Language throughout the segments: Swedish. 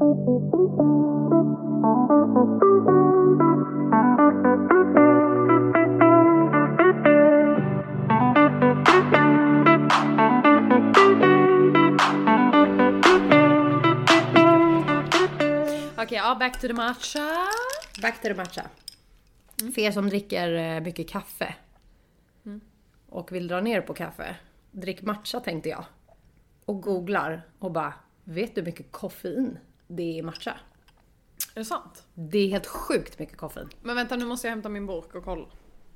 Okej, ja, back to the matcha. Back to the matcha. För er som dricker eh, mycket kaffe och vill dra ner på kaffe, drick matcha tänkte jag. Och googlar och bara, vet du hur mycket koffein det är matcha? Är det sant? Det är helt sjukt mycket koffein. Men vänta, nu måste jag hämta min burk och kolla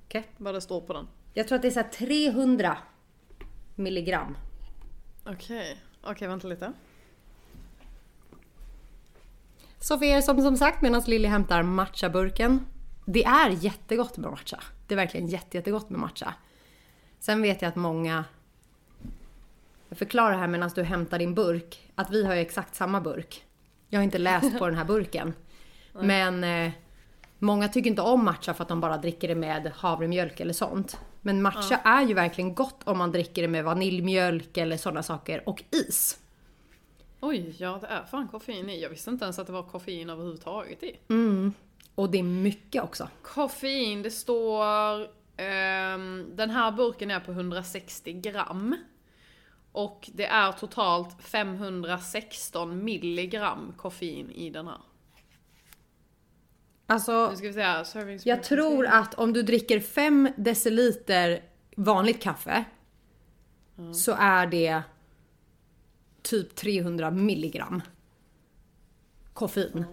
Okej? vad det står på den. Jag tror att det är så här 300 milligram. Okej, okej vänta lite. Så för er som som sagt medan Lilly hämtar matchaburken. Det är jättegott med matcha. Det är verkligen jätte, jättegott med matcha. Sen vet jag att många... Jag förklarar här medan du hämtar din burk att vi har ju exakt samma burk. Jag har inte läst på den här burken. Men eh, många tycker inte om matcha för att de bara dricker det med havremjölk eller sånt. Men matcha är ju verkligen gott om man dricker det med vaniljmjölk eller sådana saker och is. Oj, ja det är fan koffein i. Jag visste inte ens att det var koffein överhuvudtaget i. Och det är mycket också. Koffein, det står... ehm, den här burken är på 160 gram. Och det är totalt 516 milligram koffein i den här. Alltså, Nu ska vi. Serving Jag tror att om du dricker 5 deciliter vanligt kaffe så är det typ 300 milligram koffein.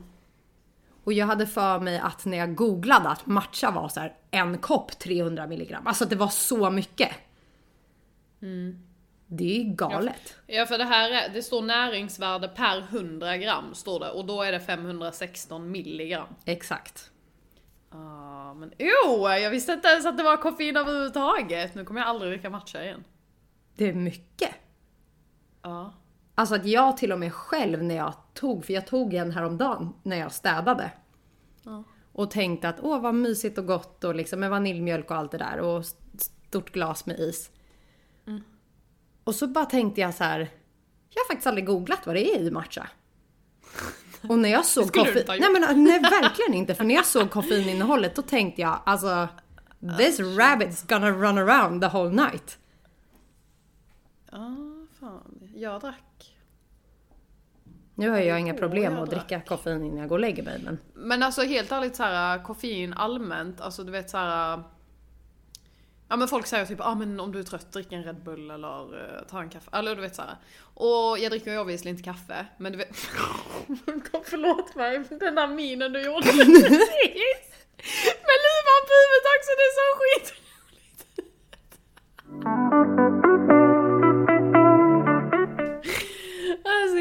Och jag hade för mig att när jag googlade att matcha var så här en kopp 300 milligram. Alltså att det var så mycket. Det är galet. Ja för det här är, det står näringsvärde per 100 gram står det och då är det 516 milligram. Exakt. Ah, men oh, jag visste inte ens att det var koffein överhuvudtaget. Nu kommer jag aldrig dricka matcha igen. Det är mycket. Ja. Alltså att jag till och med själv när jag tog, för jag tog en häromdagen när jag städade. Ja. Och tänkte att åh vad mysigt och gott och liksom med vaniljmjölk och allt det där och stort glas med is. Och så bara tänkte jag så här. Jag har faktiskt aldrig googlat vad det är i matcha. Och när jag såg koffein... Nej men nej, verkligen inte. För när jag såg koffeininnehållet då tänkte jag alltså This rabbit's gonna run around the whole night. Ja, fan. Jag drack. Nu har jag inga problem jag att drack. dricka koffein innan jag går och lägger mig men Men alltså helt ärligt så här koffein allmänt, alltså du vet så här. Ja men folk säger typ ah, men om du är trött drick en Red Bull eller eh, ta en kaffe. Eller du vet så här. Och jag dricker ju obviously inte kaffe. Men du vet... Förlåt mig, den där minen du gjorde precis. Med luvan på huvudet också, det är så skit.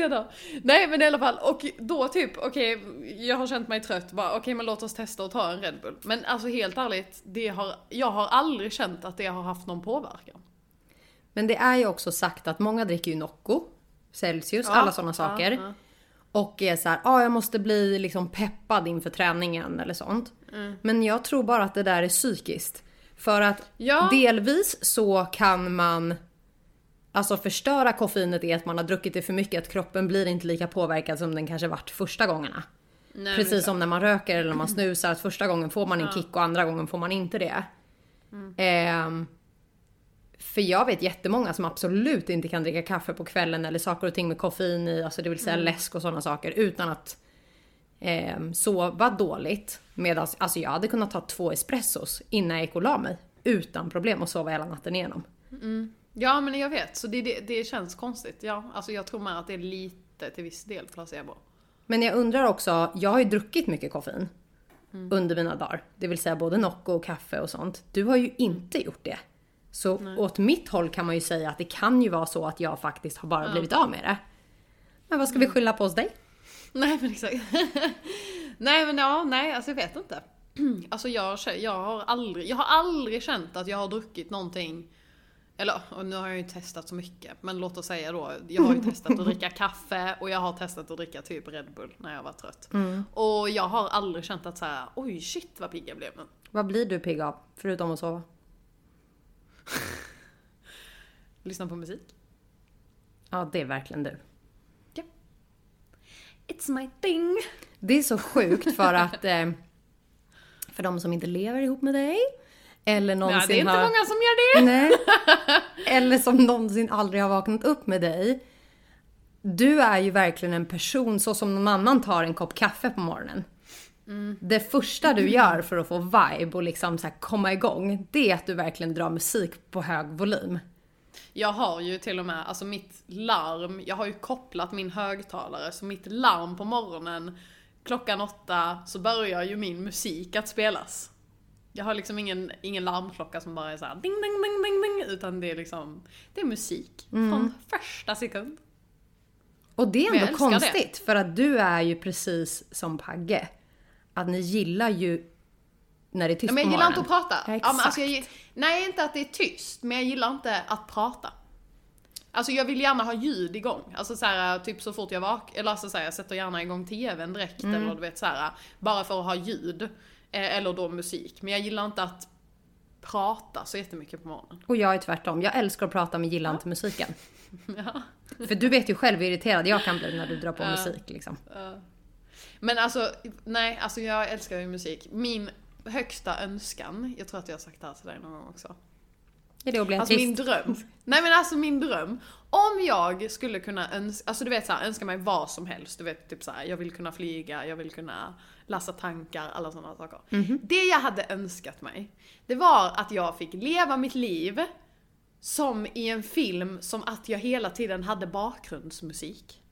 jag dör. Nej men i alla fall, och då typ, okej, jag har känt mig trött, bara okej men låt oss testa att ta en Red Bull. Men alltså helt ärligt, det har, jag har aldrig känt att det har haft någon påverkan. Men det är ju också sagt att många dricker ju Nocco, Celsius, alla sådana saker. ja. Och är så här, ah, jag måste bli liksom peppad inför träningen eller sånt. Mm. Men jag tror bara att det där är psykiskt. För att Ja. delvis så kan man Alltså förstöra koffeinet är att man har druckit det för mycket, att kroppen blir inte lika påverkad som den kanske varit första gångerna. Nej, Precis som när man röker eller när man snusar, att första gången får man en kick och andra gången får man inte det. Ehm, för jag vet jättemånga som absolut inte kan dricka kaffe på kvällen eller saker och ting med koffein i, alltså det vill säga läsk och sådana saker utan att ehm, sova dåligt. Medan alltså jag hade kunnat ta två espressos innan jag gick och la mig utan problem och sova hela natten igenom. Ja men jag vet, så det, det, det känns konstigt. Ja, alltså jag tror mer att det är lite till viss del placebo. Men jag undrar också, jag har ju druckit mycket koffein under mina dagar. Det vill säga både Nocco och kaffe och sånt. Du har ju inte gjort det. Så åt mitt håll kan man ju säga att det kan ju vara så att jag faktiskt har bara blivit av med det. Men vad ska vi skylla på hos dig? Nej men exakt. nej men ja, nej alltså jag vet inte. Alltså jag, jag, har aldrig, jag har aldrig känt att jag har druckit någonting eller och nu har jag ju testat så mycket, men låt oss säga då, jag har ju testat att dricka kaffe och jag har testat att dricka typ Red Bull när jag var trött. Och jag har aldrig känt att så här, oj shit vad pigg jag blev nu. Vad blir du pigg av? Förutom att sova? Lyssna på musik. Ja, det är verkligen du. It's It's my thing. Det är så sjukt för att eh, för de som inte lever ihop med dig eller någonsin Ja, det är inte har... många som gör det. Nej. Eller som någonsin aldrig har vaknat upp med dig. Du är ju verkligen en person så som någon annan tar en kopp kaffe på morgonen. Det första du gör för att få vibe och liksom så komma igång, det är att du verkligen drar musik på hög volym. Jag har ju till och med, alltså mitt larm, jag har ju kopplat min högtalare, så mitt larm på morgonen klockan åtta så börjar ju min musik att spelas. Jag har liksom ingen, ingen larmklocka som bara är såhär ding ding ding ding ding, utan det är liksom, det är musik från första sekund. Och det är ändå konstigt för att du är ju precis som Pagge. Att ni gillar ju när det är tyst Ja, men jag gillar inte att prata. Ja, Ja, men alltså jag, nej, inte att det är tyst, men jag gillar inte att prata. Alltså jag vill gärna ha ljud igång. Alltså så här, typ så fort jag vaknar, eller alltså så här, jag sätter gärna igång tvn direkt Mm. eller du vet så här, bara för att ha ljud. Eh, eller då musik. Men jag gillar inte att prata så jättemycket på morgonen. Och jag är tvärtom. Jag älskar att prata men gillar inte musiken. Ja. För du vet ju själv hur irriterad jag kan bli när du drar på musik liksom. Men alltså, nej, alltså jag älskar ju musik. Min högsta önskan, jag tror att jag har sagt det här till dig någon gång också. Är det att bli Alltså min dröm. Nej men alltså min dröm. Om jag skulle kunna önska, alltså du vet såhär, önska mig vad som helst. Du vet typ såhär, jag vill kunna flyga, jag vill kunna lassa tankar, alla sådana saker. Det jag hade önskat mig, det var att jag fick leva mitt liv som i en film, som att jag hela tiden hade bakgrundsmusik.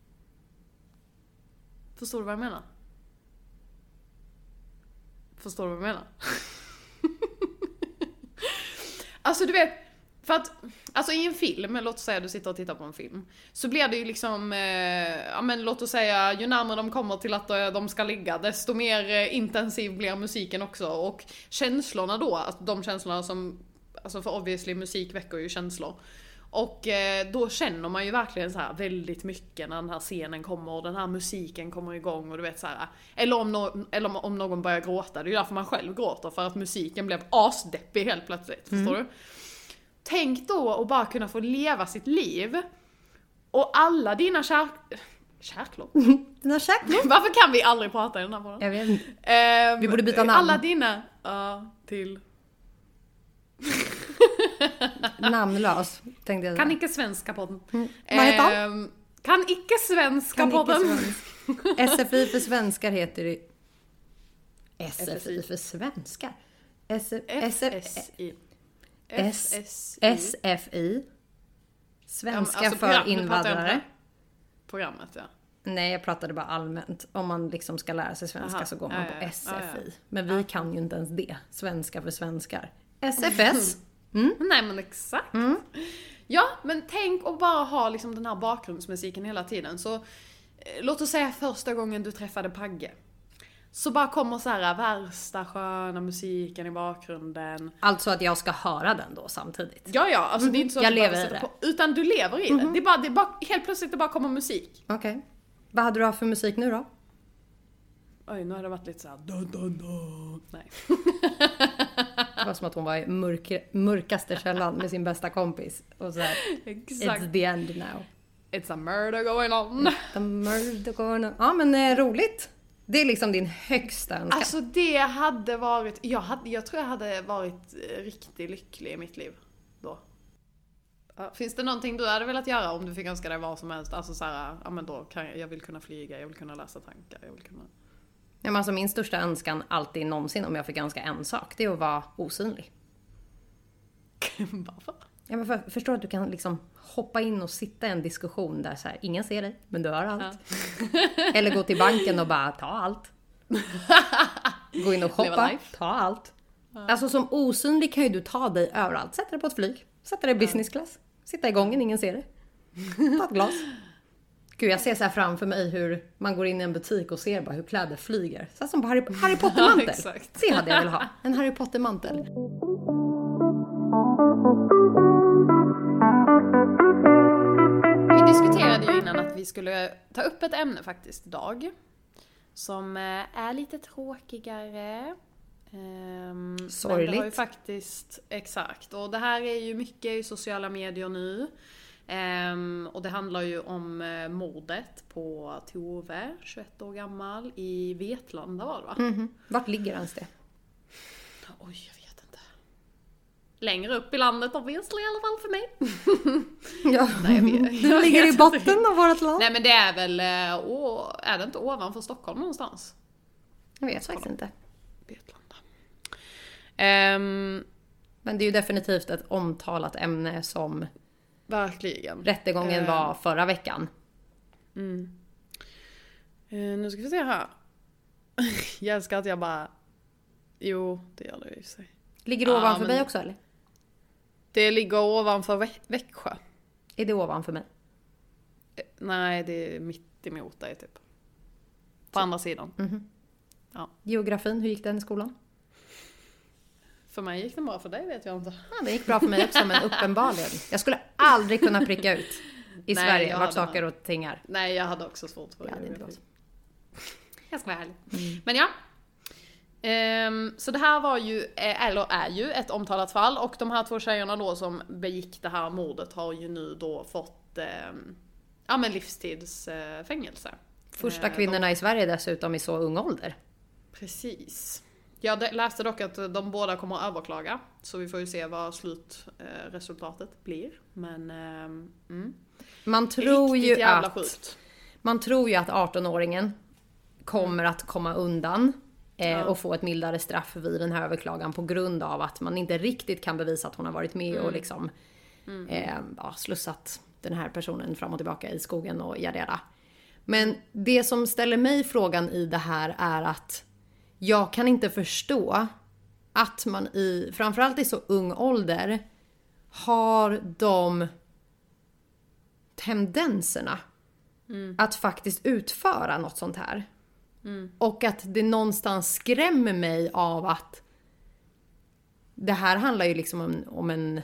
Förstår du vad jag menar? Förstår du vad jag menar? Alltså du vet, för att, alltså i en film, låt oss säga du sitter och tittar på en film, så blir det ju liksom, eh, ja men låt oss säga, ju närmare de kommer till att eh, de ska ligga, desto mer eh, intensiv blir musiken också. Och känslorna då, att de känslorna som, alltså för obviously musik väcker ju känslor. Och eh, då känner man ju verkligen så här väldigt mycket när den här scenen kommer och den här musiken kommer igång och du vet så här. Eller om, no eller om- någon börjar gråta, det är ju därför man själv gråter, för att musiken blev asdeppig helt plötsligt. Förstår du? Tänk då att bara kunna få leva sitt liv och alla dina kär... Kärklor? Dina käkblom? Varför kan vi aldrig prata i den här podden? Jag vet inte. Ehm, Vi borde byta namn. Alla dina... Ja, till... Namnlös, tänkte jag Kan säga. icke svenska podden. Vad heter han? Ehm, Kan icke svenska Kan icke podden. svenska. SFI för svenskar heter det... SFI SFI. för svenskar? SF, SFI. Svenska alltså för program- invandrare. Programmet ja. Nej, jag pratade bara allmänt. Om man liksom ska lära sig svenska Aha. så går man Ja, på. SFI. Ja, ja. Men vi kan ju inte ens det. Svenska för svenskar. SFS. Nej men exakt. Mm. Ja, men tänk att bara ha liksom den här bakgrundsmusiken hela tiden. Så eh, låt oss säga första gången du träffade Pagge. Så bara kommer så här värsta sköna musiken i bakgrunden. Alltså att jag ska höra den då samtidigt. Ja, ja, alltså det är inte så Jag att du bara lever i det. På, utan du lever i det. Det är bara, det är bara, helt plötsligt det bara kommer musik. Okej. Vad hade du haft för musik nu då? Oj, nu har det varit lite såhär dun, dun, dun. Nej. Det var som att hon var i mörk, mörkaste källan med sin bästa kompis. Och så här, Exakt. it's the end now. It's a murder going on. The murder going on. Ja men eh, roligt. Det är liksom din högsta önskan. Alltså det hade varit, jag, hade, jag tror jag hade varit eh, riktigt lycklig i mitt liv då. Finns det någonting du hade velat göra om du fick önska dig vad som helst? Alltså såhär, ja men då kan jag, jag vill kunna flyga, jag vill kunna läsa tankar, jag vill kunna... Ja, men alltså min största önskan alltid någonsin om jag fick önska en sak, det är att vara osynlig. Varför? Ja, men för, förstår att du kan liksom hoppa in och sitta i en diskussion där så här, ingen ser dig, men du hör allt. Eller gå till banken och bara ta allt. Gå in och shoppa, ta allt. Alltså som osynlig kan ju du ta dig överallt. Sätta dig på ett flyg, sätta dig i business class, sitta i gången, ingen ser dig. Ta ett glas. Gud, jag ser så här framför mig hur man går in i en butik och ser bara hur kläder flyger. Så som på Harry, Harry Potter-mantel. Ja, det hade jag velat ha. En Harry Potter-mantel. Innan att vi skulle ta upp ett ämne faktiskt idag. Som eh, är lite tråkigare. Ehm, Men det har ju Sorgligt. faktiskt, exakt. Och det här är ju mycket i sociala medier nu. Ehm, och det handlar ju om eh, mordet på Tove, 21 år gammal, i Vetlanda var det va? Mhm. Vart ligger ens det? Oj. Längre upp i landet obviously i alla fall för mig. Ja, Nej, jag ligger i botten av vårt land. Nej men det är väl, eh, å, är det inte ovanför Stockholm någonstans? Jag vet faktiskt inte. Vetlanda. Ehm, Men det är ju definitivt ett omtalat ämne som verkligen. rättegången Eh. var förra veckan. Eh, nu ska vi se här. jag älskar att jag bara... Jo, det gör det i och för sig. Ligger det Ja, ovanför men- mig också eller? Det ligger ovanför Vä- Växjö. Är det ovanför mig? Eh, Nej, det är mitt emot dig typ. På andra sidan. Mhm. Ja. Geografin, hur gick den i skolan? För mig gick det bra, för dig vet jag inte. Ja, det gick bra för mig också men uppenbarligen. Jag skulle aldrig kunna pricka ut i Nej, Sverige jag vart saker och ting är. Nej, jag hade också svårt för Det gått. Jag ska vara ärlig. Men ja. Ehm, så det här var ju, eh, eller är ju, ett omtalat fall och de här två tjejerna då som begick det här mordet har ju nu då fått ehm, ja, men livstidsfängelse. Första Eh, kvinnorna i Sverige dessutom i så ung ålder. Precis. Jag de- läste dock att de båda kommer att överklaga, så vi får ju se vad slutresultatet blir. Men ehm, mm. Man tror riktigt ju jävla att sjukt. Man tror ju att 18-åringen kommer att komma undan eh, och få ett mildare straff vid den här överklagan på grund av att man inte riktigt kan bevisa att hon har varit med Mm. och liksom eh, ja, slussat den här personen fram och tillbaka i skogen och yada. Men det som ställer mig frågan i det här är att jag kan inte förstå att man i, framförallt i så ung ålder, har de tendenserna att faktiskt utföra något sånt här. Och att det någonstans skrämmer mig av att det här handlar ju liksom om, om en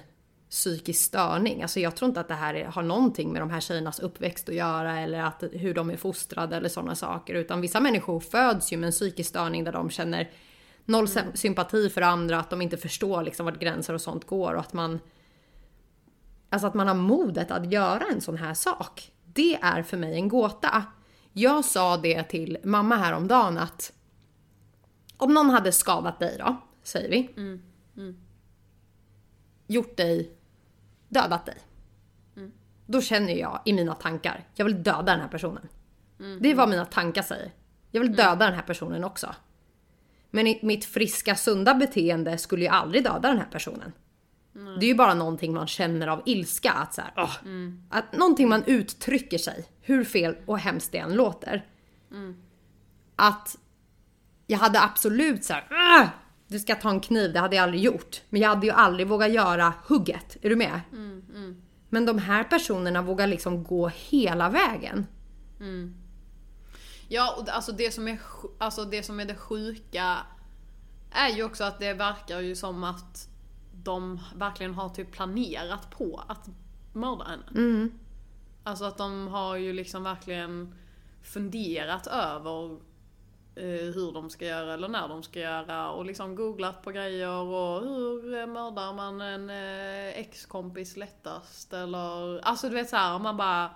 psykisk störning. Alltså jag tror inte att det här är, har någonting med de här tjejernas uppväxt att göra eller att, hur de är fostrade eller sådana saker. Utan vissa människor föds ju med en psykisk störning där de känner noll sy- sympati för andra, att de inte förstår liksom vart gränser och sånt går och att man Alltså att man har modet att göra en sån här sak. Det är för mig en gåta. Jag sa det till mamma häromdagen att om någon hade skadat dig då, säger vi. Gjort dig, dödat dig. Då känner jag i mina tankar, jag vill döda den här personen. Det är vad mina tankar säger. Jag vill döda den här personen också. Men mitt friska, sunda beteende skulle ju aldrig döda den här personen. Det är ju bara någonting man känner av ilska. Att, så här, åh, att någonting man uttrycker sig, hur fel och hemskt det än låter. Att jag hade absolut så här, "Åh, du ska ta en kniv, det hade jag aldrig gjort. Men jag hade ju aldrig vågat göra hugget. Är du med? Men de här personerna vågar liksom gå hela vägen. Ja, och det- alltså det som är, alltså det som är det sjuka är ju också att det verkar ju som att de verkligen har typ planerat på att mörda henne. Alltså att de har ju liksom verkligen funderat över eh, hur de ska göra eller när de ska göra och liksom googlat på grejer och hur eh, mördar man en eh, ex-kompis lättast eller alltså du vet så här, man bara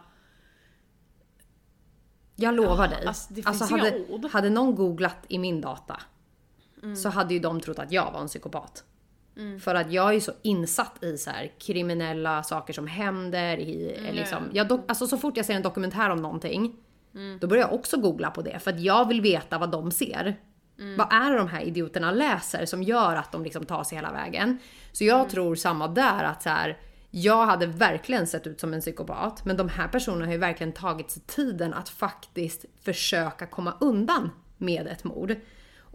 Jag lovar dig. alltså, det finns hade, hade någon googlat i min data Mm. så hade ju de trott att jag var en psykopat. För att jag är så insatt i så här kriminella saker som händer. I, Mm, liksom, jag do, alltså så fort jag ser en dokumentär om någonting då börjar jag också googla på det för att jag vill veta vad de ser. Mm. Vad är det de här idioterna läser som gör att de liksom tar sig hela vägen? Så jag Mm. tror samma där att så här, jag hade verkligen sett ut som en psykopat, men de här personerna har ju verkligen tagit sig tiden att faktiskt försöka komma undan med ett mord.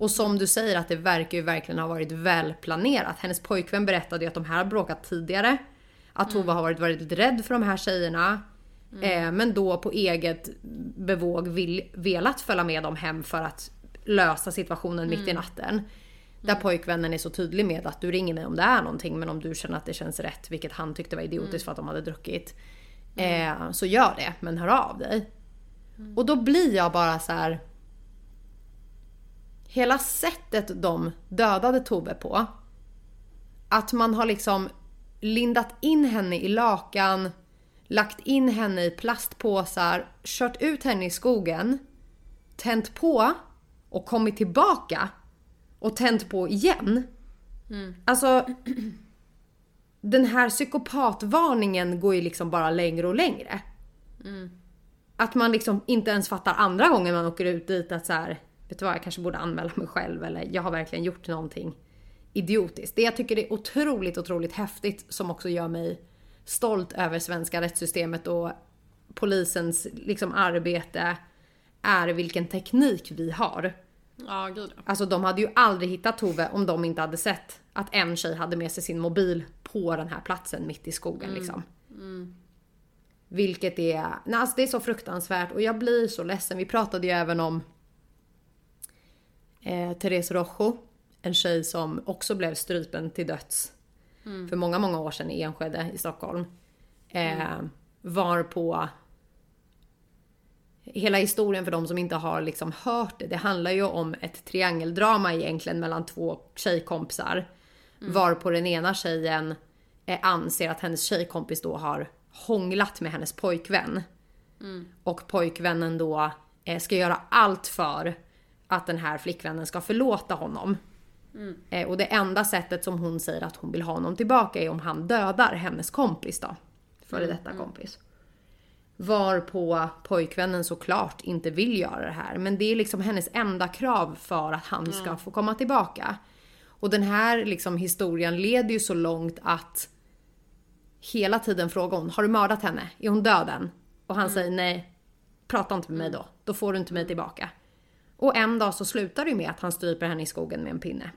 Och som du säger att det verkar ju verkligen ha varit välplanerat. Hennes pojkvän berättade ju att de här har bråkat tidigare. Att Tove har varit väldigt rädd för de här tjejerna. Eh, men då på eget bevåg vill, velat följa med dem hem för att lösa situationen mitt i natten. Där pojkvännen är så tydlig med att du ringer mig om det är någonting men om du känner att det känns rätt, vilket han tyckte var idiotiskt för att de hade druckit. Eh, så gör det, men hör av dig. Och då blir jag bara så här. Hela sättet de dödade Tove på. Att man har liksom lindat in henne i lakan, lagt in henne i plastpåsar, kört ut henne i skogen, tänt på och kommit tillbaka och tänt på igen. Alltså, den här psykopatvarningen går ju liksom bara längre och längre. Att man liksom inte ens fattar andra gången man åker ut dit att så här, vet du vad, jag kanske borde anmäla mig själv eller jag har verkligen gjort någonting idiotiskt. Det jag tycker är otroligt, otroligt häftigt som också gör mig stolt över svenska rättssystemet och polisens liksom arbete är vilken teknik vi har. Ja, gud. Alltså de hade ju aldrig hittat Tove om de inte hade sett att en tjej hade med sig sin mobil på den här platsen mitt i skogen liksom. Vilket är, nej, alltså det är så fruktansvärt och jag blir så ledsen. Vi pratade ju även om eh, Therese Rojo, en tjej som också blev strypen till döds för många, många år sedan i Enskede i Stockholm. Eh, var på Hela historien för de som inte har liksom hört det, det handlar ju om ett triangeldrama egentligen mellan två tjejkompisar. Var på den ena tjejen eh, anser att hennes tjejkompis då har hånglat med hennes pojkvän. Och pojkvännen då eh, ska göra allt för att den här flickvännen ska förlåta honom. Eh, och det enda sättet som hon säger att hon vill ha honom tillbaka är om han dödar hennes kompis då. Före detta kompis. Varpå pojkvännen såklart inte vill göra det här. Men det är liksom hennes enda krav för att han ska få komma tillbaka. Och den här liksom historien leder ju så långt att hela tiden frågar hon, har du mördat henne? Är hon död än? Och han säger nej, prata inte med mig då. Då får du inte mig tillbaka. Och en dag så slutar det med att han stryper henne i skogen med en pinne.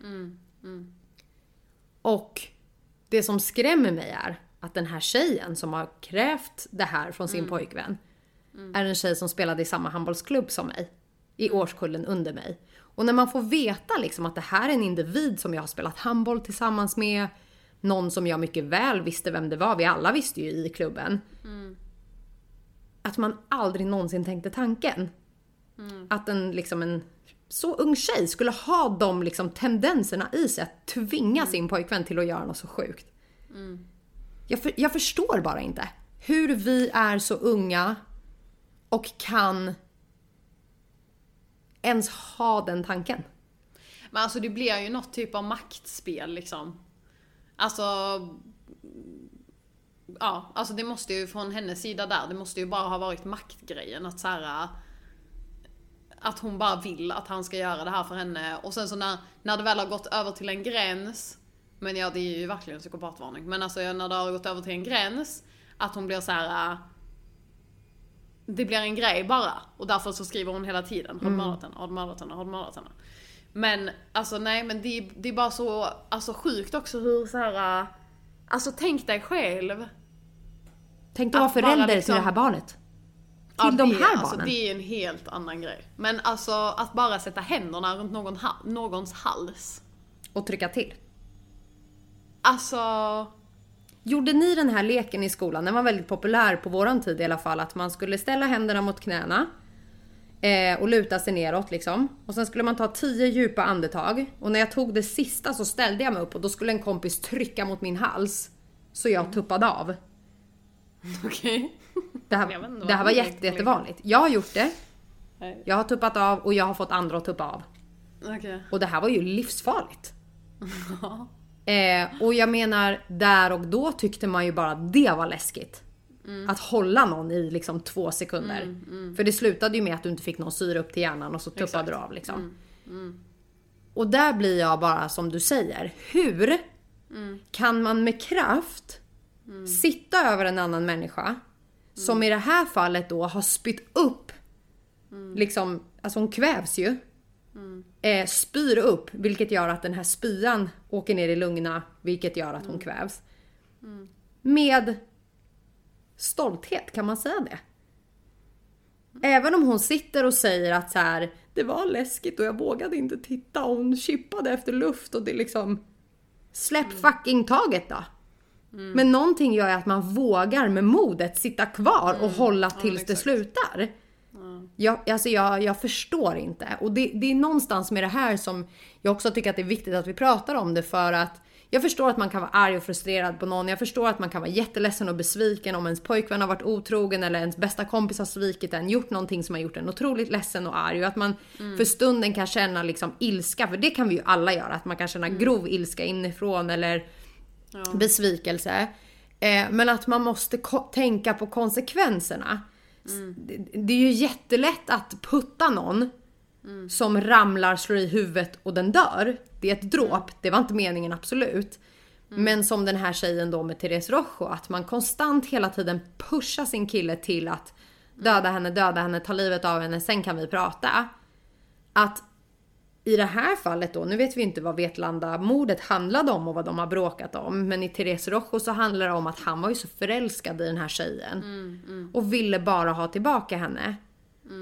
Och det som skrämmer mig är att den här tjejen som har krävt det här från sin pojkvän är en tjej som spelade i samma handbollsklubb som mig. I årskullen under mig. Och när man får veta liksom att det här är en individ som jag har spelat handboll tillsammans med. Någon som jag mycket väl visste vem det var. Vi alla visste ju i klubben. Att man aldrig någonsin tänkte tanken. Att en, liksom en så ung tjej skulle ha de liksom tendenserna i sig att tvinga sin pojkvän till att göra något så sjukt. Jag, för, jag förstår bara inte hur vi är så unga och kan ens ha den tanken. Men alltså det blir ju något typ av maktspel liksom. Alltså... Ja, alltså det måste ju från hennes sida där, det måste ju bara ha varit maktgrejen att så här. Att hon bara vill att han ska göra det här för henne och sen så när, när det väl har gått över till en gräns Men ja det är ju verkligen psykopatvarning men alltså när det har gått över till en gräns Att hon blir så här. Det blir en grej bara och därför så skriver hon hela tiden Har du mördat henne? Har du mördat henne? Har du mördat henne? Men alltså nej men det, är- det är bara så alltså, sjukt också hur så här. Alltså tänk dig själv Tänk dig att vara förälder liksom- till det här barnet. Till Ja, de det, här alltså, barnen. det är en helt annan grej. Men alltså att bara sätta händerna runt någon, ha- någons hals. Och trycka till. Alltså, Gjorde ni den här leken i skolan? Den var väldigt populär på våran tid i alla fall. Att man skulle ställa händerna mot knäna. Eh, och luta sig neråt liksom. Och sen skulle man ta 10 djupa andetag. Och när jag tog det sista så ställde jag mig upp och då skulle en kompis trycka mot min hals. Så jag tuppade av. okej. Det här, inte det här var jätte, jättevanligt. Jag har gjort det. Jag har tuppat av och jag har fått andra att tuppa av. Okej. Och det här var ju livsfarligt. Eh, och jag menar, där och då tyckte man ju bara att det var läskigt. Att hålla någon i liksom två sekunder. För det slutade ju med att du inte fick någon syre upp till hjärnan och så tuppade Exakt. du av liksom. Och där blir jag bara som du säger, hur kan man med kraft sitta över en annan människa som i det här fallet då har spytt upp, liksom, alltså hon kvävs ju eh, spyr upp, vilket gör att den här spyan åker ner i lungorna, vilket gör att hon kvävs. Med stolthet, kan man säga det? Även om hon sitter och säger att så här, det var läskigt och jag vågade inte titta och hon chippade efter luft och det liksom... Släpp fucking taget då! Men någonting gör att man vågar med modet sitta kvar och hålla tills det exakt. slutar. Jag, alltså jag, jag förstår inte. Och det, det är någonstans med det här som jag också tycker att det är viktigt att vi pratar om det för att Jag förstår att man kan vara arg och frustrerad på någon. Jag förstår att man kan vara jätteledsen och besviken om ens pojkvän har varit otrogen eller ens bästa kompis har svikit en, gjort någonting som har gjort en otroligt ledsen och arg och att man för stunden kan känna liksom ilska, för det kan vi ju alla göra, att man kan känna grov ilska inifrån eller besvikelse. Eh, men att man måste tänka på konsekvenserna. Det, det är ju jättelätt att putta någon som ramlar, slår i huvudet och den dör. Det är ett dråp, det var inte meningen absolut. Men som den här tjejen då med Therese Rojo, att man konstant hela tiden pushar sin kille till att döda henne, döda henne, ta livet av henne, sen kan vi prata. Att i det här fallet då, nu vet vi inte vad Vetlanda-mordet handlade om och vad de har bråkat om. Men i Therese Rojo så handlar det om att han var ju så förälskad i den här tjejen. Och ville bara ha tillbaka henne.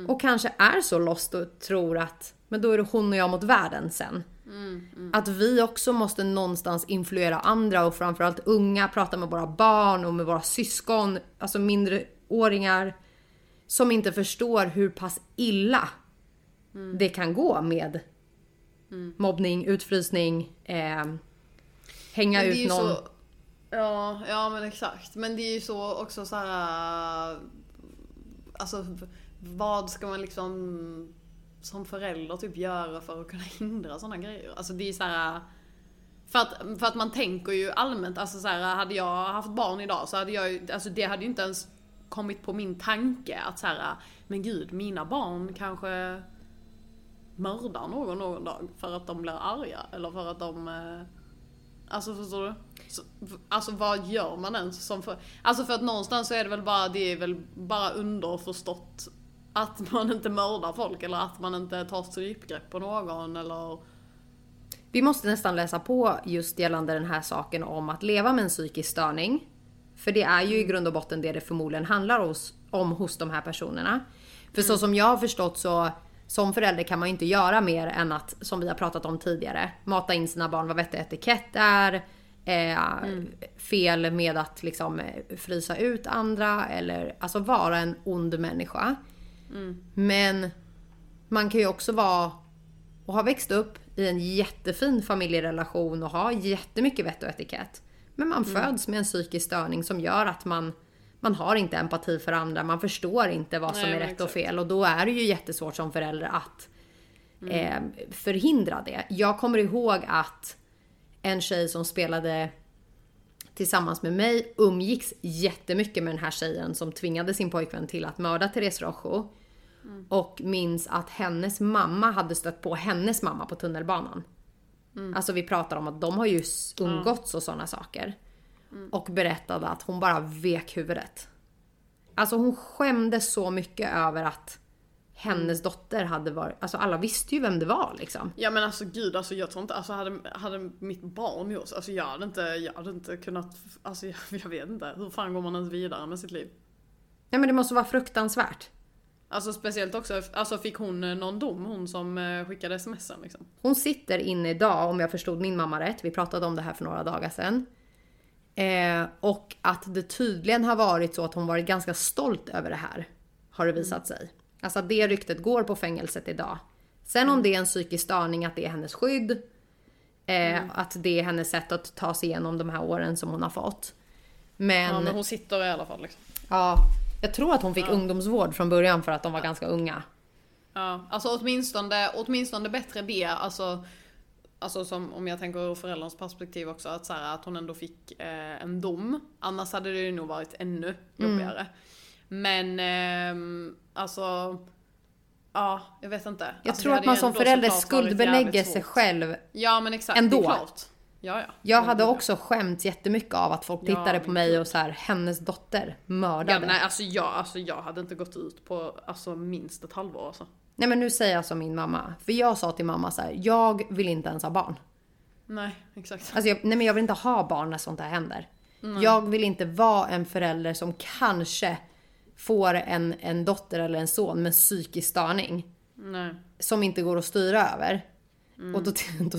Och kanske är så lost och tror att, men då är det hon och jag mot världen sen. Att vi också måste någonstans influera andra och framförallt unga, prata med våra barn och med våra syskon, alltså mindre åringar som inte förstår hur pass illa det kan gå med mobbning, utfrysning, eh, hänga ut någon. så... Ja, ja men exakt. Men det är ju så också så här. Alltså vad ska man liksom som förälder typ göra för att kunna hindra sådana grejer? Alltså det är så här. För att, för att man tänker ju allmänt, alltså så här, hade jag haft barn idag så hade jag ju, alltså det hade ju inte ens kommit på min tanke att så här, men gud, mina barn kanske mördar någon någon dag för att de blir arga eller för att de eh, Alltså förstår du? Så, alltså vad gör man ens som för... Alltså för att någonstans så är det väl bara, det är väl bara underförstått att man inte mördar folk eller att man inte tar strypgrepp på någon eller... Vi måste nästan läsa på just gällande den här saken om att leva med en psykisk störning. För det är ju i grund och botten det det förmodligen handlar om hos de här personerna. För så som jag har förstått så som förälder kan man ju inte göra mer än att, som vi har pratat om tidigare, mata in sina barn vad vettig etikett är. Eh, Fel med att liksom eh, frysa ut andra eller alltså vara en ond människa. Men man kan ju också vara och ha växt upp i en jättefin familjerelation och ha jättemycket vett och etikett. Men man föds med en psykisk störning som gör att man, man har inte empati för andra, man förstår inte vad som Nej, är rätt och exakt. fel och då är det ju jättesvårt som förälder att eh, förhindra det. Jag kommer ihåg att en tjej som spelade tillsammans med mig umgicks jättemycket med den här tjejen som tvingade sin pojkvän till att mörda Therese Rojo. Och minns att hennes mamma hade stött på hennes mamma på tunnelbanan. Alltså vi pratar om att de har ju umgåtts och sådana saker. Och berättade att hon bara vek huvudet. Alltså hon skämdes så mycket över att hennes dotter hade varit, alltså alla visste ju vem det var liksom. Ja men alltså gud, alltså jag tror inte, alltså hade, hade mitt barn gjort alltså jag hade inte, jag hade inte kunnat, alltså jag, jag vet inte, hur fan går man ens vidare med sitt liv? Nej men det måste vara fruktansvärt. Alltså speciellt också, alltså fick hon eh, någon dom, hon som eh, skickade smsen liksom? Hon sitter inne idag, om jag förstod min mamma rätt. Vi pratade om det här för några dagar sedan. Eh, och att det tydligen har varit så att hon varit ganska stolt över det här. Har det visat sig. Alltså att det ryktet går på fängelset idag. Sen om det är en psykisk störning, att det är hennes skydd. Eh, Att det är hennes sätt att ta sig igenom de här åren som hon har fått. Men, Ja ja, men hon sitter i alla fall liksom. jag tror att hon fick ungdomsvård från början för att de var ganska unga. Ja, alltså åtminstone, åtminstone bättre det, alltså Alltså som om jag tänker ur förälderns perspektiv också, att, så här, att hon ändå fick eh, en dom. Annars hade det ju nog varit ännu jobbigare. Men ehm, alltså, ja, jag vet inte. Jag alltså, tror att man som förälder skuldbelägger sig själv Ja men exakt, ändå. det är klart. Ja, ja. Jag hade ja. också skämt jättemycket av att folk Ja, tittade på mig och så här, hennes dotter Ja, mördade. nej, alltså, jag, alltså jag hade inte gått ut på alltså, minst ett halvår alltså. Nej men nu säger jag som min mamma. För jag sa till mamma så här, jag vill inte ens ha barn. Nej, exakt. Alltså jag, nej men jag vill inte ha barn när sånt här händer. Jag vill inte vara en förälder som kanske får en, en dotter eller en son med psykisk störning. Nej. Som inte går att styra över. Mm. Och då, då,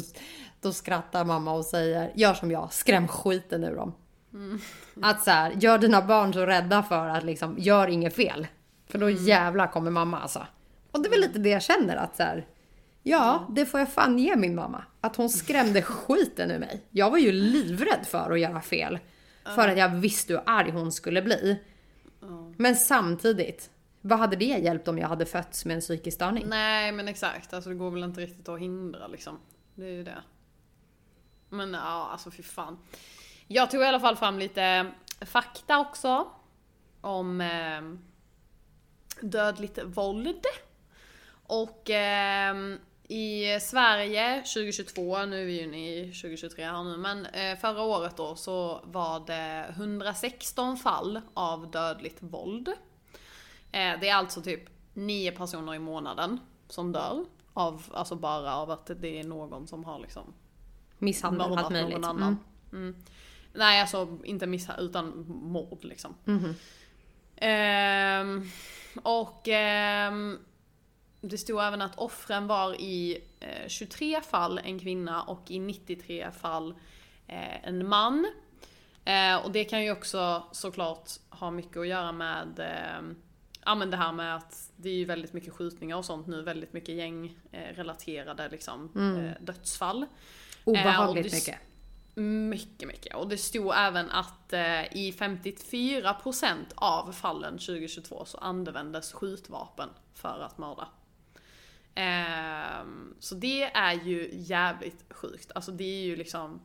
då skrattar mamma och säger, gör som jag, skräm skiten ur dem. Mm. Att så här, gör dina barn så rädda för att liksom, gör inget fel. För då Mm. jävlar kommer mamma alltså. Och det är väl lite det jag känner att så här, Ja, det får jag fan ge min mamma. Att hon skrämde skiten ur mig. Jag var ju livrädd för att göra fel. För att jag visste hur arg hon skulle bli. Men samtidigt, vad hade det hjälpt om jag hade fötts med en psykisk störning? Nej men exakt, alltså det går väl inte riktigt att hindra liksom. Det är ju det. Men ja, alltså fy fan. Jag tog i alla fall fram lite fakta också. Om eh, dödligt våld. Och eh, i Sverige 2022, nu är vi ju i 2023 här nu, men eh, förra året då så var det 116 fall av dödligt våld. Eh, det är alltså typ 9 personer i månaden som dör. Av, alltså bara av att det är någon som har liksom Misshandel, allt mördat möjligt. någon annan. Mm. Nej alltså inte misshandel utan mord liksom. Ehm, och ehm, det stod även att offren var i eh, 23 fall en kvinna och i 93 fall eh, en man. Eh, och det kan ju också såklart ha mycket att göra med eh, Ja men det här med att det är ju väldigt mycket skjutningar och sånt nu, väldigt mycket gängrelaterade liksom, eh, dödsfall. Eh, Obehagligt det- mycket. Mycket, mycket. Och det stod även att eh, i 54% av fallen 2022 så användes skjutvapen för att mörda. Ehm, så det är ju jävligt sjukt. Alltså det är ju liksom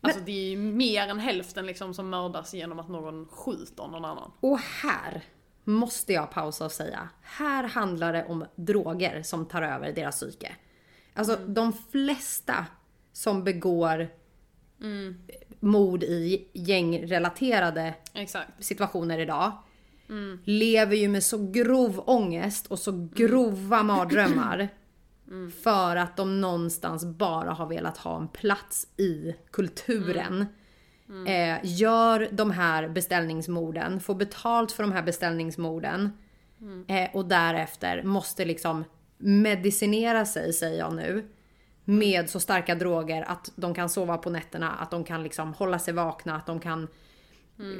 Alltså det är ju mer än hälften liksom som mördas genom att någon skjuter någon annan. Och här måste jag pausa och säga. Här handlar det om droger som tar över deras psyke. Alltså de flesta som begår mord i gängrelaterade Exakt. situationer idag lever ju med så grov ångest och så grova mardrömmar för att de någonstans bara har velat ha en plats i kulturen. Eh, gör de här beställningsmorden, får betalt för de här beställningsmorden eh, och därefter måste liksom medicinera sig, säger jag nu, med så starka droger att de kan sova på nätterna, att de kan liksom hålla sig vakna, att de kan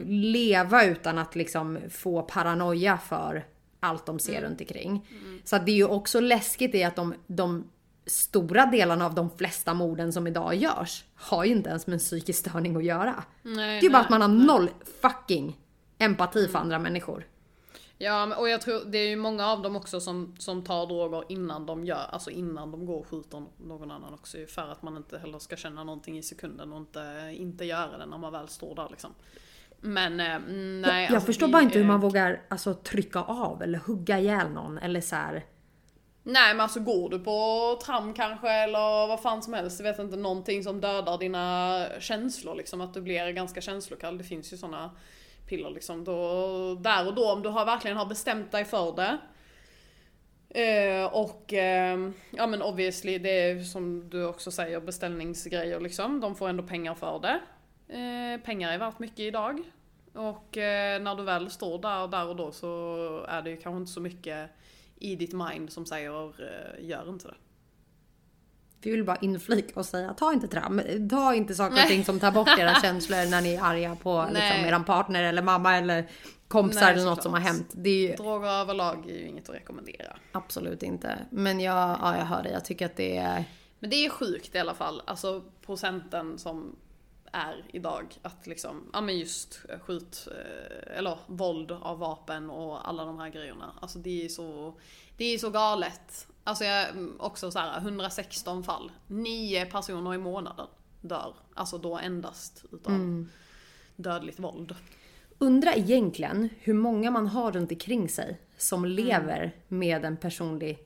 leva utan att liksom få paranoia för allt de ser runt omkring. Så att det är ju också läskigt i att de, de stora delarna av de flesta morden som idag görs har ju inte ens med en psykisk störning att göra. Nej, Det är ju bara nej. att man har noll fucking empati för andra människor. Ja, och jag tror det är ju många av dem också som, som tar droger innan de gör, alltså innan de går och skjuter någon annan också för att man inte heller ska känna någonting i sekunden och inte, inte göra det när man väl står där liksom. Men eh, mm, nej. jag alltså, förstår bara inte hur man vågar alltså, trycka av eller hugga ihjäl någon eller så här. Nej men alltså går du på tram kanske eller vad fan som helst, jag vet inte, någonting som dödar dina känslor liksom, att du blir ganska känslokall. Det finns ju såna piller liksom. Då, där och då om du har, verkligen har bestämt dig för det. Eh, och eh, ja men obviously det är som du också säger beställningsgrejer liksom. De får ändå pengar för det. Eh, pengar är värt mycket idag. Och eh, när du väl står där, där och då så är det ju kanske inte så mycket i ditt mind som säger eh, gör inte det. Vi vill bara inflika och säga ta inte tram. Ta inte saker och ting som tar bort era känslor när ni är arga på liksom, Nej. eran partner eller mamma eller kompisar Nej, eller något såklart. som har hänt. Det är ju Droger överlag är ju inget att rekommendera. absolut inte. Men jag, ja, jag hör dig. Jag tycker att det är... Men det är sjukt i alla fall, alltså procenten som är idag att liksom, ja men just eh, skjut, eh, eller våld av vapen och alla de här grejerna. Alltså det är så, det är så galet. Alltså jag, mm, också så här 116 fall, 9 personer i månaden dör. Alltså då endast utav dödligt våld. Undra egentligen hur många man har runt omkring sig som lever med en personlig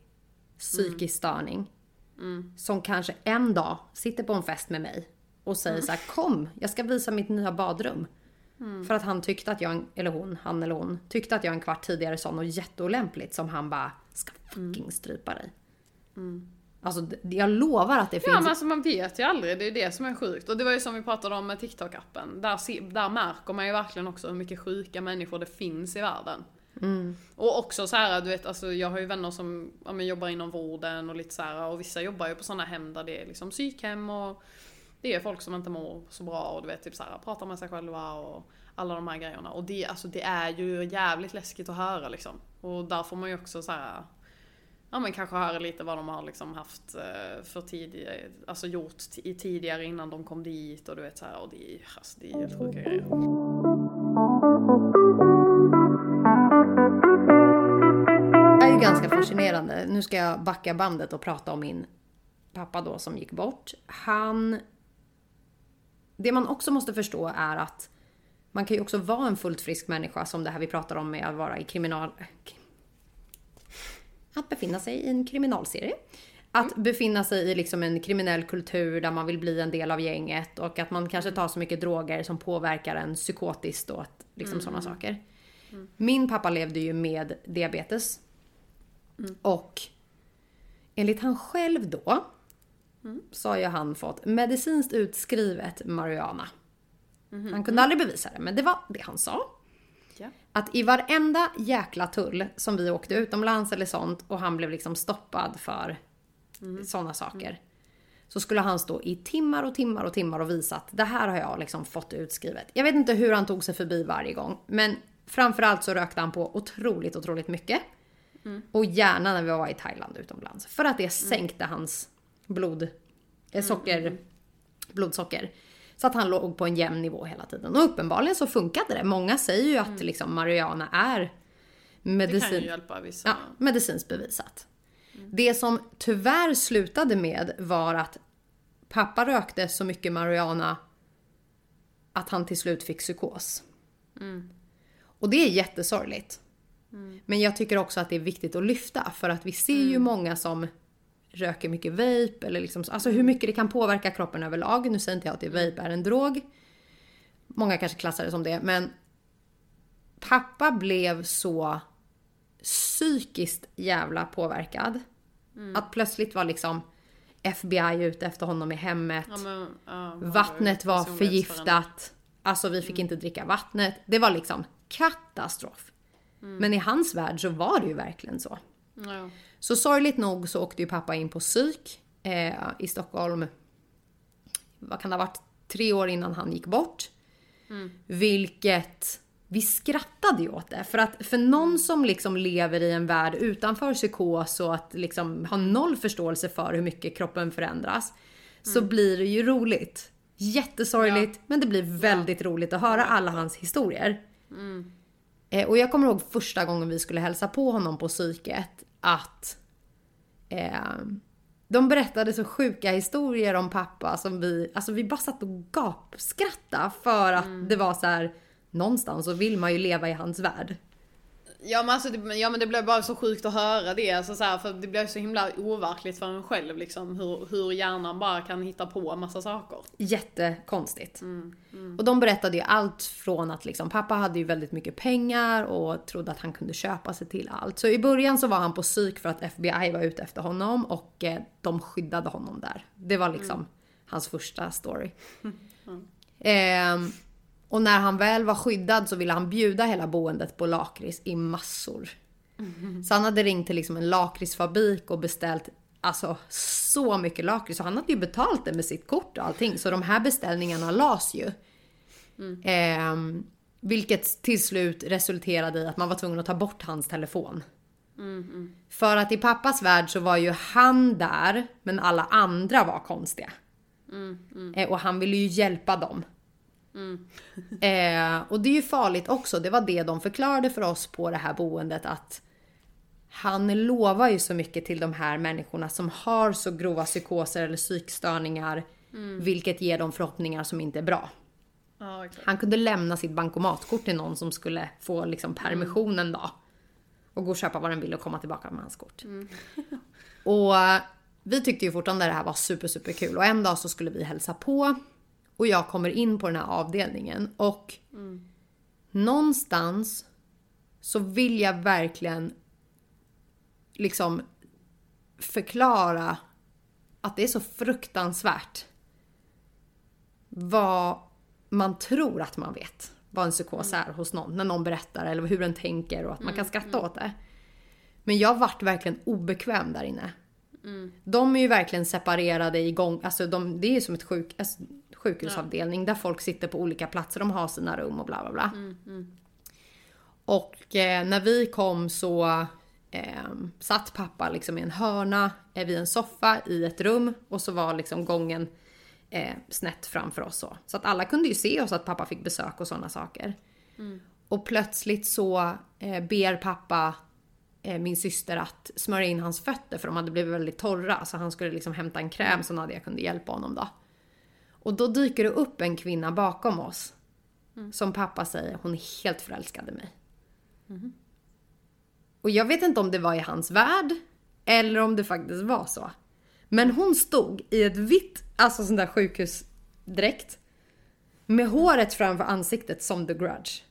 psykisk störning. Som kanske en dag sitter på en fest med mig och säger så här: kom, jag ska visa mitt nya badrum. För att han tyckte att jag, eller hon, han eller hon, tyckte att jag en kvart tidigare sa något jätteolämpligt som han bara, ska fucking strypa dig. Alltså d- jag lovar att det Ja finns men alltså man vet ju aldrig, det är det som är sjukt. Och det var ju som vi pratade om med TikTok-appen. Där, där märker man ju verkligen också hur mycket sjuka människor det finns i världen. Och också så här, du vet, alltså jag har ju vänner som ja, men jobbar inom vården och lite så här, och vissa jobbar ju på sådana hem där det är liksom psykhem och det är folk som inte mår så bra och du vet typ så här, pratar med sig själva och alla de här grejerna. Och det, alltså, det är ju jävligt läskigt att höra liksom. Och där får man ju också så här, ja men kanske höra lite vad de har liksom haft eh, för tidigare, alltså gjort i tidigare innan de kom dit och du vet så här, och det är, alltså, det är helt sjuka grejer. Det är ju ganska fascinerande. Nu ska jag backa bandet och prata om min pappa då som gick bort. Han... Det man också måste förstå är att man kan ju också vara en fullt frisk människa som det här vi pratar om med att vara i kriminal... Att befinna sig i en kriminalserie. Att befinna sig i liksom en kriminell kultur där man vill bli en del av gänget och att man kanske tar så mycket droger som påverkar en psykotiskt och att, liksom sådana saker. Min pappa levde ju med diabetes. Och enligt han själv då så har ju han fått medicinskt utskrivet marijuana. Han kunde aldrig bevisa det, men det var det han sa. Ja. Att i varenda jäkla tull som vi åkte utomlands eller sånt och han blev liksom stoppad för sådana saker. Så skulle han stå i timmar och timmar och timmar och visa att det här har jag liksom fått utskrivet. Jag vet inte hur han tog sig förbi varje gång. Men framförallt så rökte han på otroligt, otroligt mycket. Och gärna när vi var i Thailand utomlands. För att det sänkte hans blod, eh, socker, blodsocker. Så att han låg på en jämn nivå hela tiden. Och uppenbarligen så funkade det. Många säger ju att liksom marijuana är Det kan ju medicin, hjälpa ja, medicinskt bevisat. Det som tyvärr slutade med var att pappa rökte så mycket marijuana att han till slut fick psykos. Och det är jättesorgligt. Men jag tycker också att det är viktigt att lyfta för att vi ser ju många som röker mycket vape eller liksom, alltså hur mycket det kan påverka kroppen överlag. Nu säger inte jag att det vape är en drog. Många kanske klassar det som det, men pappa blev så psykiskt jävla påverkad. Att plötsligt var liksom FBI ute efter honom i hemmet. Ja, men, ja, Vattnet var förgiftat. Alltså vi fick inte dricka vattnet. Det var liksom katastrof. Men i hans värld så var det ju verkligen så. Ja. Så sorgligt nog så åkte ju pappa in på psyk eh, i Stockholm. Vad kan det ha varit? Tre år innan han gick bort. Vilket vi skrattade ju åt det. För att för någon som liksom lever i en värld utanför psykos och att liksom ha noll förståelse för hur mycket kroppen förändras. Så blir det ju roligt. Jättesorgligt men det blir väldigt roligt att höra alla hans historier. Eh, och jag kommer ihåg första gången vi skulle hälsa på honom på psyket att eh, de berättade så sjuka historier om pappa som vi, alltså vi bara satt och gapskrattade för att det var så här någonstans så vill man ju leva i hans värld. Ja men, alltså, det, ja men det blev bara så sjukt att höra det, alltså, så här, för det blev så himla overkligt för en själv liksom, hur, hur hjärnan bara kan hitta på en massa saker. Jättekonstigt. Och de berättade ju allt från att liksom, pappa hade ju väldigt mycket pengar och trodde att han kunde köpa sig till allt. Så i början så var han på psyk för att FBI var ute efter honom och eh, de skyddade honom där. Det var liksom hans första story. Ehm, och när han väl var skyddad så ville han bjuda hela boendet på lakrits i massor. Så han hade ringt till liksom en lakritsfabrik och beställt alltså så mycket lakrits. Så han hade ju betalt det med sitt kort och allting. Så de här beställningarna las ju. Ehm, vilket till slut resulterade i att man var tvungen att ta bort hans telefon. För att i pappas värld så var ju han där, men alla andra var konstiga. Eh, och han ville ju hjälpa dem. Eh, och det är ju farligt också. Det var det de förklarade för oss på det här boendet att han lovar ju så mycket till de här människorna som har så grova psykoser eller psykstörningar. Vilket ger dem förhoppningar som inte är bra. Ja, verkligen. Han kunde lämna sitt bankomatkort till någon som skulle få liksom permission en dag. Och gå och köpa vad den ville och komma tillbaka med hans kort. och eh, vi tyckte ju fortfarande det här var super, super kul. Och en dag så skulle vi hälsa på. Och jag kommer in på den här avdelningen. Och någonstans så vill jag verkligen liksom förklara att det är så fruktansvärt vad man tror att man vet vad en psykos är hos någon. När någon berättar eller hur den tänker och att man kan skratta åt det. Men jag vart verkligen obekväm där inne. De är ju verkligen separerade igång, alltså de, det är ju som ett sjuk, alltså, sjukhusavdelning där folk sitter på olika platser, de har sina rum och bla bla bla. Och eh, när vi kom så, eh, satt pappa liksom i en hörna eh, vid en soffa i ett rum och så var liksom gången eh, snett framför oss så. Så att alla kunde ju se oss att pappa fick besök och sådana saker. Och plötsligt så eh, ber pappa eh, min syster att smörja in hans fötter för de hade blivit väldigt torra så han skulle liksom hämta en kräm så Nadia kunde hjälpa honom då. Och då dyker det upp en kvinna bakom oss. Som pappa säger, hon är helt förälskad i mig. Och jag vet inte om det var i hans värld eller om det faktiskt var så. Men hon stod i ett vitt, alltså sån där sjukhusdräkt. Med håret framför ansiktet som the grudge.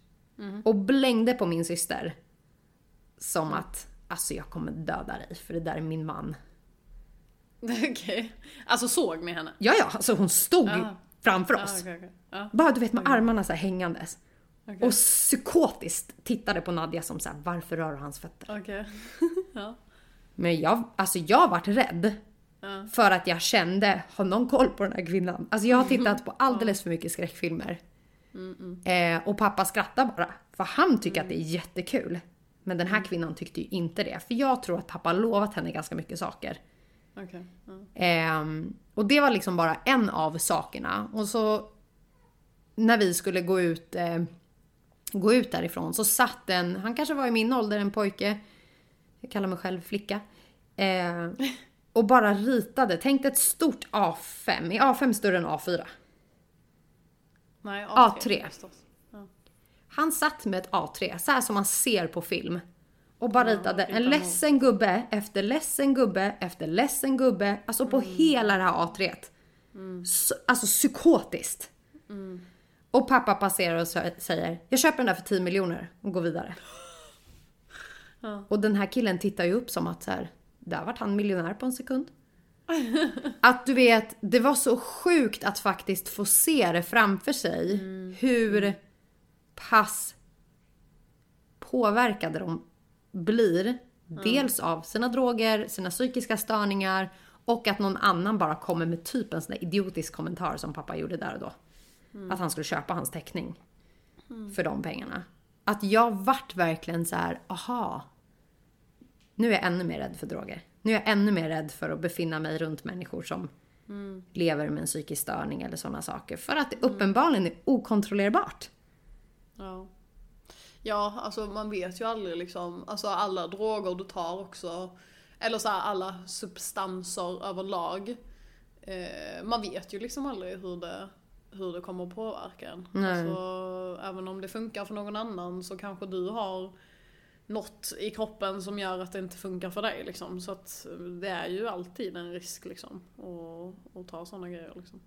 Och blängde på min syster. Som att, alltså jag kommer döda dig för det där är min man. Okej. Alltså såg ni henne? Ja, ja, alltså hon stod Ja. framför oss. okej, okej. Ja. Bara du vet med armarna så här hängandes. Och psykotiskt tittade på Nadja som så här, varför rör du hans fötter? Okej. ja. Men jag, alltså jag vart rädd. För att jag kände, har någon koll på den här kvinnan? Alltså jag har tittat på alldeles för mycket skräckfilmer. Eh, och pappa skrattar bara. För han tycker att det är jättekul. Men den här kvinnan tyckte ju inte det. För jag tror att pappa lovat henne ganska mycket saker. Okej. Ja. Ehm, och det var liksom bara en av sakerna. Och så när vi skulle gå ut, eh, gå ut därifrån så satt en, han kanske var i min ålder, en pojke. Jag kallar mig själv flicka. Eh, och bara ritade. Tänk ett stort A5. Är A5 större än A4? Nej, A3. förstås. Ja. Han satt med ett A3, så här som man ser på film. Och bara ritade en ledsen gubbe efter ledsen gubbe efter ledsen gubbe. Alltså på hela det här A3. Så, alltså psykotiskt. Och pappa passerar och sä- säger jag köper den där för 10 miljoner och går vidare. Och den här killen tittar ju upp som att så här, där vart han miljonär på en sekund. Att du vet, det var så sjukt att faktiskt få se det framför sig. Hur pass påverkade de blir. Dels av sina droger, sina psykiska störningar och att någon annan bara kommer med typ en sån där idiotisk kommentar som pappa gjorde där och då. Att han skulle köpa hans teckning. För de pengarna. Att jag vart verkligen så här, aha. Nu är jag ännu mer rädd för droger. Nu är jag ännu mer rädd för att befinna mig runt människor som lever med en psykisk störning eller sådana saker. För att det uppenbarligen är okontrollerbart. Ja. Ja, alltså man vet ju aldrig liksom, alltså alla droger du tar också, eller så här, alla substanser överlag. Eh, man vet ju liksom aldrig hur det, hur det kommer att påverka en. Nej. Alltså, även om det funkar för någon annan så kanske du har något i kroppen som gör att det inte funkar för dig liksom. Så att det är ju alltid en risk liksom, att, att ta sådana grejer liksom.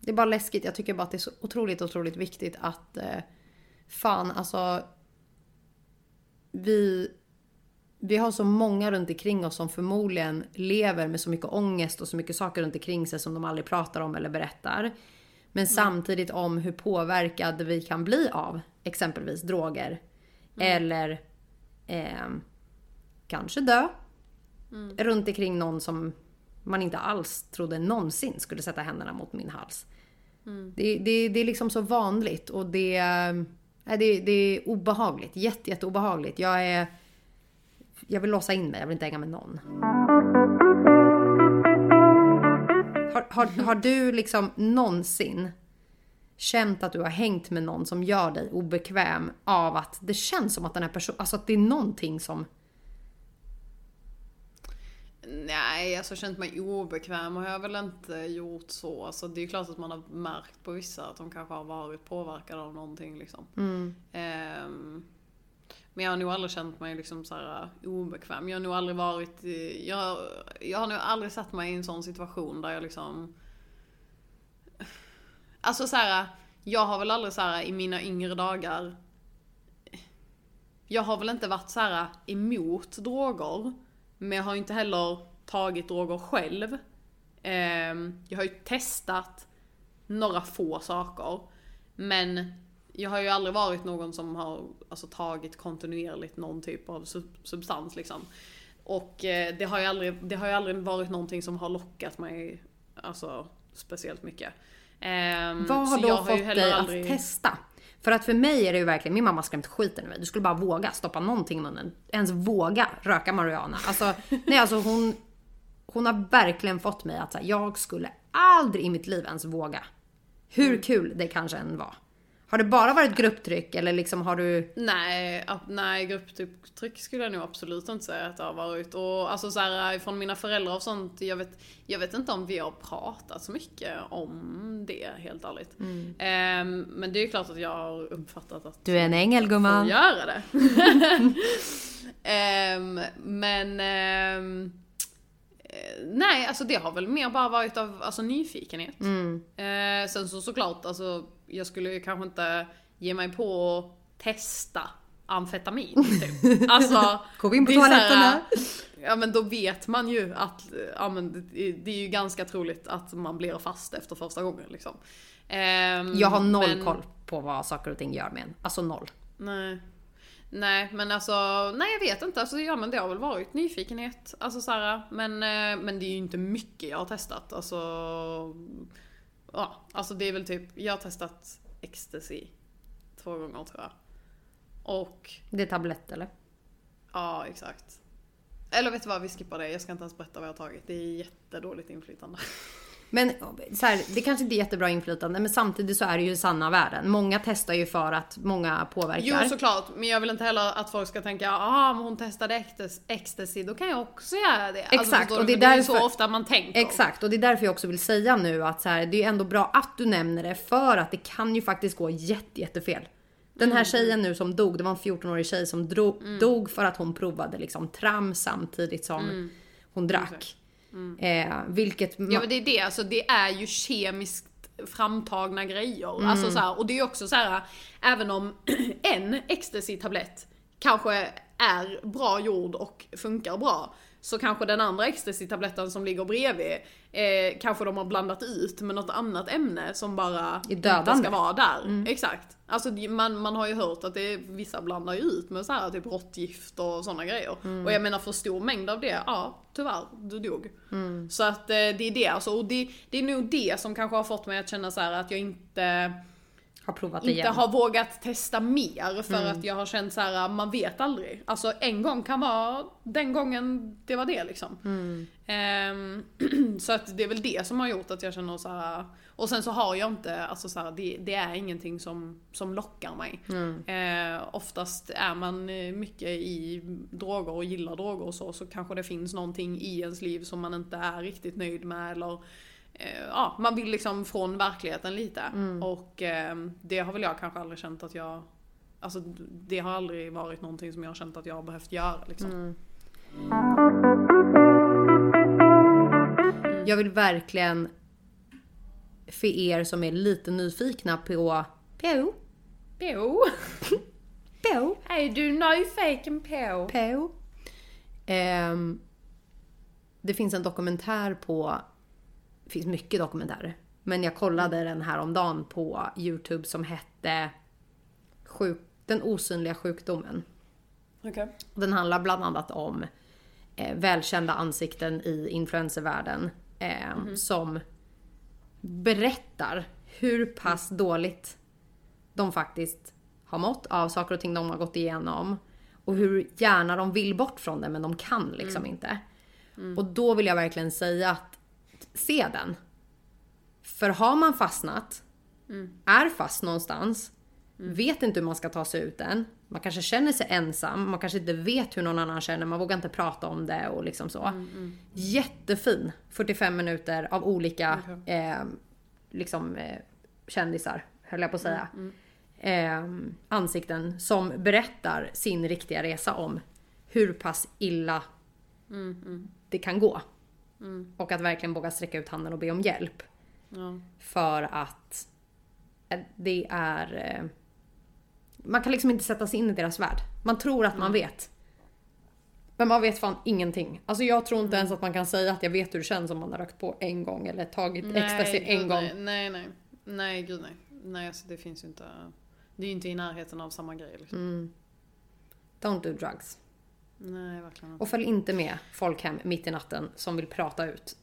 Det är bara läskigt. Jag tycker bara att det är så otroligt, otroligt viktigt att eh, fan alltså. Vi, vi har så många runt omkring oss som förmodligen lever med så mycket ångest och så mycket saker runt omkring sig som de aldrig pratar om eller berättar. Men samtidigt om hur påverkade vi kan bli av exempelvis droger. Eller ehm, kanske dö. Runt omkring någon som man inte alls trodde någonsin skulle sätta händerna mot min hals. Det, det, det är liksom så vanligt och det, nej, det, det är obehagligt. Jätte, jätte obehagligt. Jag är... Jag vill låsa in mig, jag vill inte hänga med någon. Har, har, har du liksom någonsin känt att du har hängt med någon som gör dig obekväm av att det känns som att den här personen, alltså att det är någonting som... Nej, alltså känt mig obekväm har jag väl inte gjort så. Alltså, det är ju klart att man har märkt på vissa att de kanske har varit påverkade av någonting liksom. Ehm, men jag har nog aldrig känt mig liksom så här obekväm. Jag har nog aldrig varit i, jag, jag har nog aldrig satt mig i en sån situation där jag liksom Alltså så här, jag har väl aldrig så här i mina yngre dagar Jag har väl inte varit så här emot droger Men jag har inte heller tagit droger själv Ehm, Jag har ju testat några få saker Men jag har ju aldrig varit någon som har alltså, tagit kontinuerligt någon typ av sub- substans liksom. Och eh, det, har ju aldrig, det har ju aldrig varit någonting som har lockat mig alltså, speciellt mycket. Ehm, Vad har då fått heller dig aldrig- att testa? För att för mig är det ju verkligen, min mamma skrämt skiten ur mig. Du skulle bara våga stoppa någonting i munnen. Ens våga röka marijuana. Alltså, nej alltså hon, hon har verkligen fått mig att här, jag skulle aldrig i mitt liv ens våga. Hur kul det kanske än var. Har det bara varit grupptryck eller liksom har du... Nej, nej grupptryck skulle jag nog absolut inte säga att det har varit. Och alltså så här, från mina föräldrar och sånt, jag vet, jag vet inte om vi har pratat så mycket om det helt ärligt. Ehm, men det är ju klart att jag har uppfattat att Du är en ängel gumman. göra det. Ehm, men ehm, eh, nej, alltså det har väl mer bara varit av alltså, nyfikenhet. Mm. Eh, sen så såklart, alltså jag skulle ju kanske inte ge mig på att testa amfetamin. Typ. Alltså, vi in på här? Ja men då vet man ju att ja, men det, är ju ganska troligt att man blir fast efter första gången liksom. Ehm, Jag har noll men- koll på vad saker och ting gör med en. Alltså noll. Nej. Nej men alltså, nej jag vet inte. Alltså, ja men det har väl varit nyfikenhet. Alltså så här, men, eh, men det är ju inte mycket jag har testat. Alltså, ja, alltså det är väl typ, jag har testat ecstasy två gånger tror jag. Och, Det är tablett eller? ja exakt. Eller vet du vad, vi skippar det. Jag ska inte ens berätta vad jag har tagit. Det är jättedåligt inflytande. Men så här, det kanske inte är jättebra inflytande men samtidigt så är det ju sanna världen. Många testar ju för att många påverkar. Jo såklart, men jag vill inte heller att folk ska tänka ah men hon testade ecstasy, då kan jag också göra det. Alltså, Exakt, förstår och det är För det är därför- så ofta man tänker. Exakt, och det är därför jag också vill säga nu att så här, det är ändå bra att du nämner det för att det kan ju faktiskt gå jätte, jättefel. Den Mm. här tjejen nu som dog, det var en 14-årig tjej som dro, dog för att hon provade liksom tram samtidigt som hon drack. Eh, vilket... Mm. Ja men det är det, alltså det är ju kemiskt framtagna grejer. Alltså så här, och det är också så här, även om en ecstasy-tablett kanske är bra gjord och funkar bra, så kanske den andra ecstasy-tabletten som ligger bredvid, eh, kanske de har blandat ut med något annat ämne som bara inte ska vara där. Exakt. Alltså man, man har ju hört att det är, vissa blandar ju ut med så här typ råttgift och sådana grejer. Och jag menar för stor mängd av det, ja tyvärr, du dog. Så att eh, det är det alltså, och det, det är nog det som kanske har fått mig att känna så här att jag inte har provat inte igen. har vågat testa mer för att jag har känt så här, man vet aldrig. Alltså en gång kan vara den gången det var det liksom. Ehm, så att det är väl det som har gjort att jag känner så här. och sen så har jag inte, alltså så här, det, det är ingenting som, som lockar mig. Eh, oftast är man eh, mycket i droger och gillar droger och så, så kanske det finns någonting i ens liv som man inte är riktigt nöjd med eller ja, man vill liksom från verkligheten lite. Och eh, det har väl jag kanske aldrig känt att jag Alltså det har aldrig varit någonting som jag har känt att jag har behövt göra liksom. Jag vill verkligen för er som är lite nyfikna på PO. Jo, PO. är du nyfiken på? PO. Ehm, det finns en dokumentär på... Det finns mycket dokumentärer. Men jag kollade den här om dagen på Youtube som hette sjuk, Den osynliga sjukdomen. Okej. Den handlar bland annat om eh, välkända ansikten i influencervärlden eh, som berättar hur pass dåligt de faktiskt har mått av saker och ting de har gått igenom. Och hur gärna de vill bort från det men de kan liksom inte. Och då vill jag verkligen säga att se den. För har man fastnat, är fast någonstans, vet inte hur man ska ta sig ut än. Man kanske känner sig ensam, man kanske inte vet hur någon annan känner, man vågar inte prata om det och liksom så. Jättefin 45 minuter av olika eh, liksom, eh, kändisar, höll jag på att säga. Eh, ansikten som berättar sin riktiga resa om hur pass illa det kan gå. Och att verkligen våga sträcka ut handen och be om hjälp. Ja. För att eh, det är... eh, Man kan liksom inte sätta sig in i deras värld. Man tror att man vet. Men man vet fan ingenting. Alltså jag tror inte ens att man kan säga att jag vet hur det känns om man har rökt på en gång eller tagit ecstasy en gud, gång. Nej, nej, nej. Nej, gud nej. Nej, alltså det finns ju inte. Det är ju inte i närheten av samma grej liksom. Mm. Don't do drugs. Nej, verkligen inte. Och följ inte med folk hem mitt i natten som vill prata ut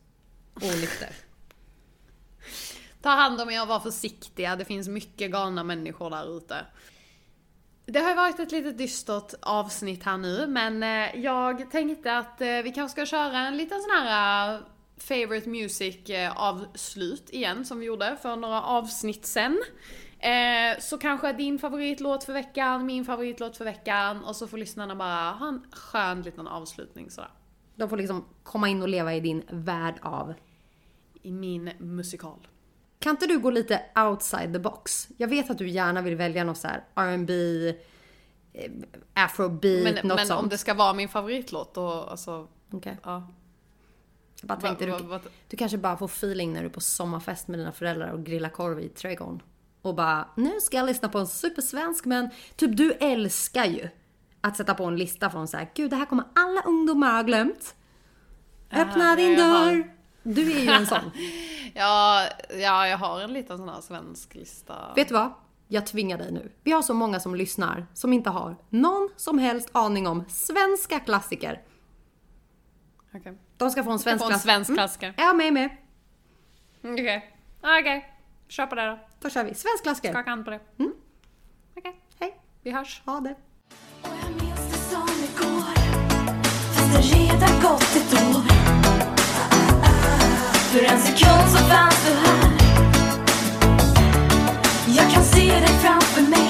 onykter. Ta hand om er och var försiktiga. Det finns mycket galna människor där ute. Det har ju varit ett litet dystert avsnitt här nu, men eh, jag tänkte att eh, vi kanske ska köra en liten sån här eh, favorite music avslut igen, som vi gjorde för några avsnitt sen. Så kanske din favoritlåt för veckan, min favoritlåt för veckan, och så får lyssnarna bara ha en skön liten avslutning sådär. De får liksom komma in och leva i din värld av... I min musikal. Kan inte du gå lite outside the box? Jag vet att du gärna vill välja något så här R&B, eh, afrobeat, men, något men sånt. om det ska vara min favoritlåt då, alltså... Okej. Okay. Ja. Jag bara tänkte, va, va, va, du, du kanske bara får feeling när du är på sommarfest med dina föräldrar och grillar korv i trädgården. Och bara, nu ska jag lyssna på en supersvensk men typ du älskar ju att sätta på en lista från så här, gud det här kommer alla ungdomar ha glömt. Öppna uh, din dörr. Du är ju en sån. ja, ja, jag har en liten sån här svensk lista. Vet du vad? Jag tvingar dig nu. Vi har så många som lyssnar som inte har någon som helst aning om svenska klassiker. Okay. De ska få en svensk, klass... en svensk mm. klassiker. Mm. Ja, med med. Okej. Okay. Okej. Okay. Kör på det då. Då kör vi. Svensk klassiker. Skaka hand på det. Mm. Okej. Okay. Hej. Vi hörs. Ha det. Och jag minns det som igår. Fast det redan gått ett år. För en sekund så fanns du här. Jag kan se dig framför mig.